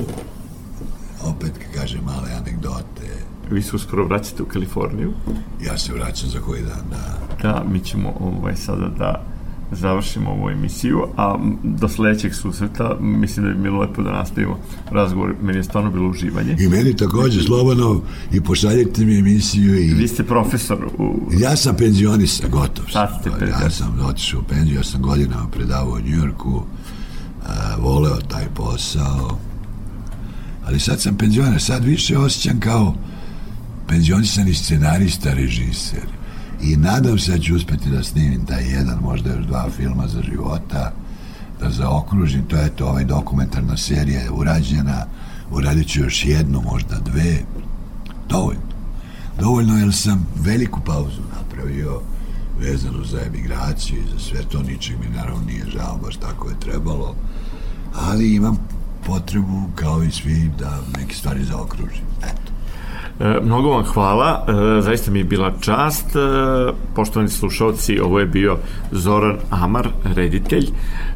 opet, kad kažem, male anegdote. Vi se uskoro vraćate u Kaliforniju. Ja se vraćam za koji dan, da. Da, mi ćemo ovaj, sada da završimo ovu emisiju, a do sledećeg susreta mislim da bi bilo lepo da nastavimo razgovor. Meni je stvarno bilo uživanje. I meni takođe, slobodno, i pošaljite mi emisiju i... Vi ste profesor u... Ja sam penzionista, gotov sam. Sad ste Ja penzionistan. sam otišao u penziju, ja sam godinama predavao u Njujorku, a, voleo taj posao, ali sad sam penzioner, sad više osjećam kao penzionisani scenarista, režiser. I nadam se da ću uspeti da snimim taj jedan, možda još dva filma za života, da zaokružim, to je to ovaj dokumentarna serija je urađena, uradit ću još jednu, možda dve, dovoljno. Dovoljno jer sam veliku pauzu napravio vezano za emigraciju i za sve to, ničeg mi naravno nije žao, baš tako je trebalo, ali imam potrebu kao i svi da neke stvari zaokružim. Eto. E, mnogo vam hvala, e, zaista mi je bila čast. E, poštovani slušalci, ovo je bio Zoran Amar, reditelj,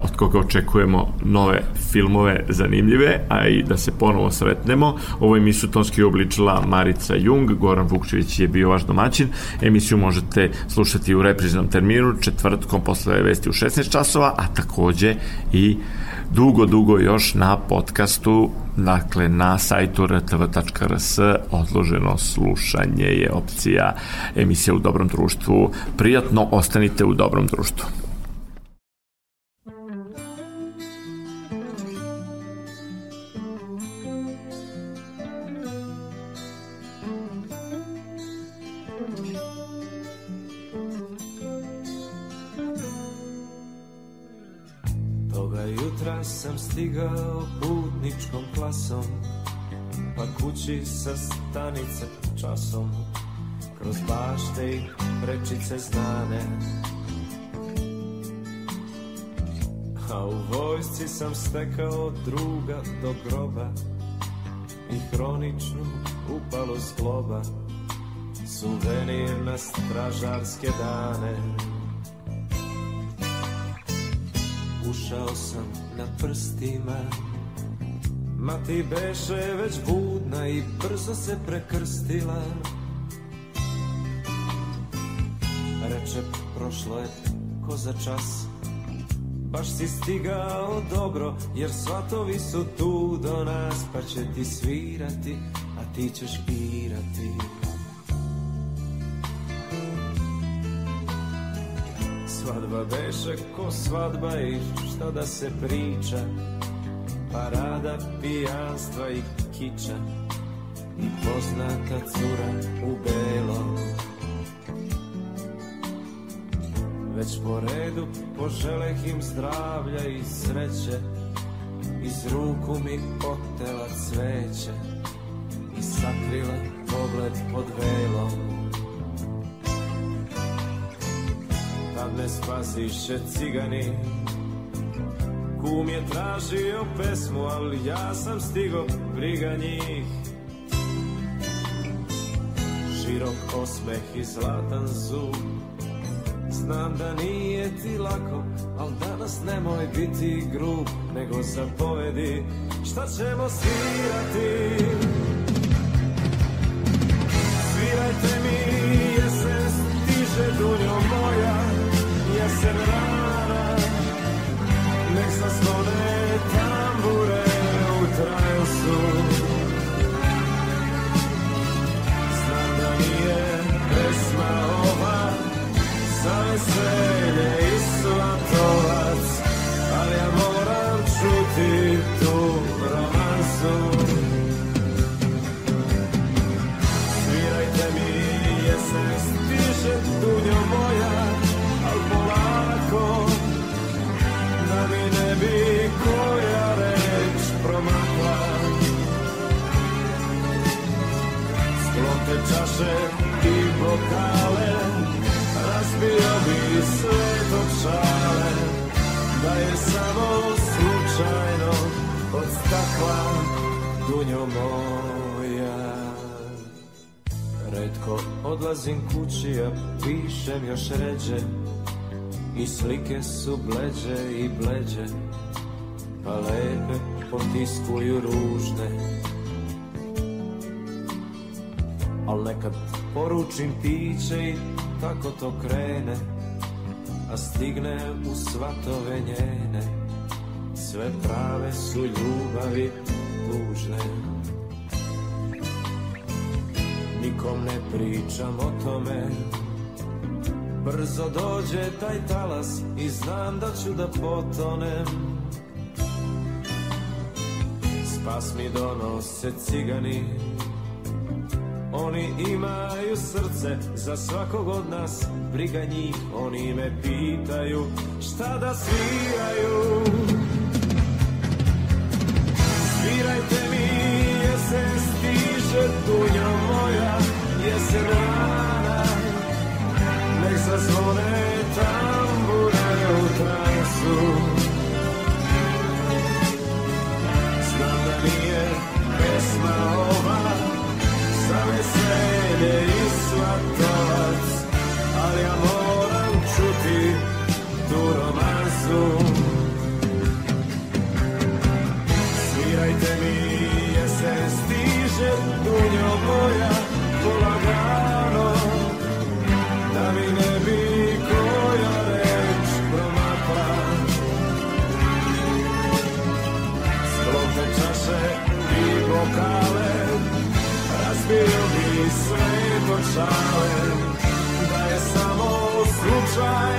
od koga očekujemo nove filmove zanimljive, a i da se ponovo sretnemo. Ovo emisiju tonski obličila Marica Jung, Goran Vukčević je bio vaš domaćin. Emisiju možete slušati u repriznom terminu, četvrtkom posle vesti u 16 časova, a takođe i dugo, dugo još na podcastu, dakle na sajtu rtv.rs odloženo slušanje je opcija emisija u dobrom društvu. Prijatno ostanite u dobrom društvu. Stekao druga do groba I hroničnu upalu zgloba Suvenir na stražarske dane. Ušao sam na prstima Ma ti beše već budna i brzo se prekrstila. Reče prošlo je ko za čas Baš si stigao dobro jer svatovi su tu do nas Pa će ti svirati a ti ćeš pirati Svadba beše ko svadba i šta da se priča Parada pijanstva i kiča I poznata cura u belom Već po redu poželeh im zdravlja i sreće. Iz ruku mi otela cveće I sakrila pogled pod velom. Tad me spasiše cigani Kum je tražio pesmu, ali ja sam stigo briga njih. Širok osmeh i zlatan zub Znam da nije ti lako, al danas nemoj biti grub Nego zapovedi šta ćemo svirati. Svirajte mi jesen stiže dunjo moja Jesen rana. Nek zaslone tambure u transu Znam Za samo slučajno od stakla dunjo moja. Redko odlazim kući, a pišem još ređe. I slike su bleđe i bleđe Pa lepe potiskuju ružne. Al nekad poručim piće i tako to krene A stigne u svatove njene Sve prave su ljubavi tužne. Nikom ne pričam o tome. Brzo dođe taj talas i znam da ću da potonem. Spas mi donose cigani. Oni imaju srce za svakog od nas. Briga njih, oni me pitaju šta da sviraju Svirajte mi jesen stiže dunja moja Jesen sve počale Da je samo slučajno od